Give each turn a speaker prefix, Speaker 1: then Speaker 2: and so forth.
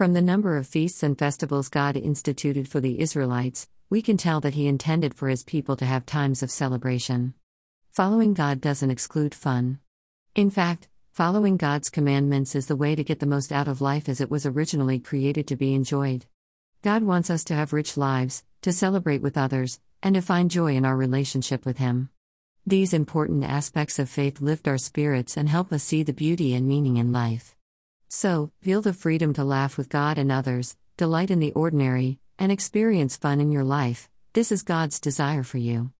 Speaker 1: From the number of feasts and festivals God instituted for the Israelites, we can tell that He intended for His people to have times of celebration. Following God doesn't exclude fun. In fact, following God's commandments is the way to get the most out of life as it was originally created to be enjoyed. God wants us to have rich lives, to celebrate with others, and to find joy in our relationship with Him. These important aspects of faith lift our spirits and help us see the beauty and meaning in life. So, feel the freedom to laugh with God and others, delight in the ordinary, and experience fun in your life. This is God's desire for you.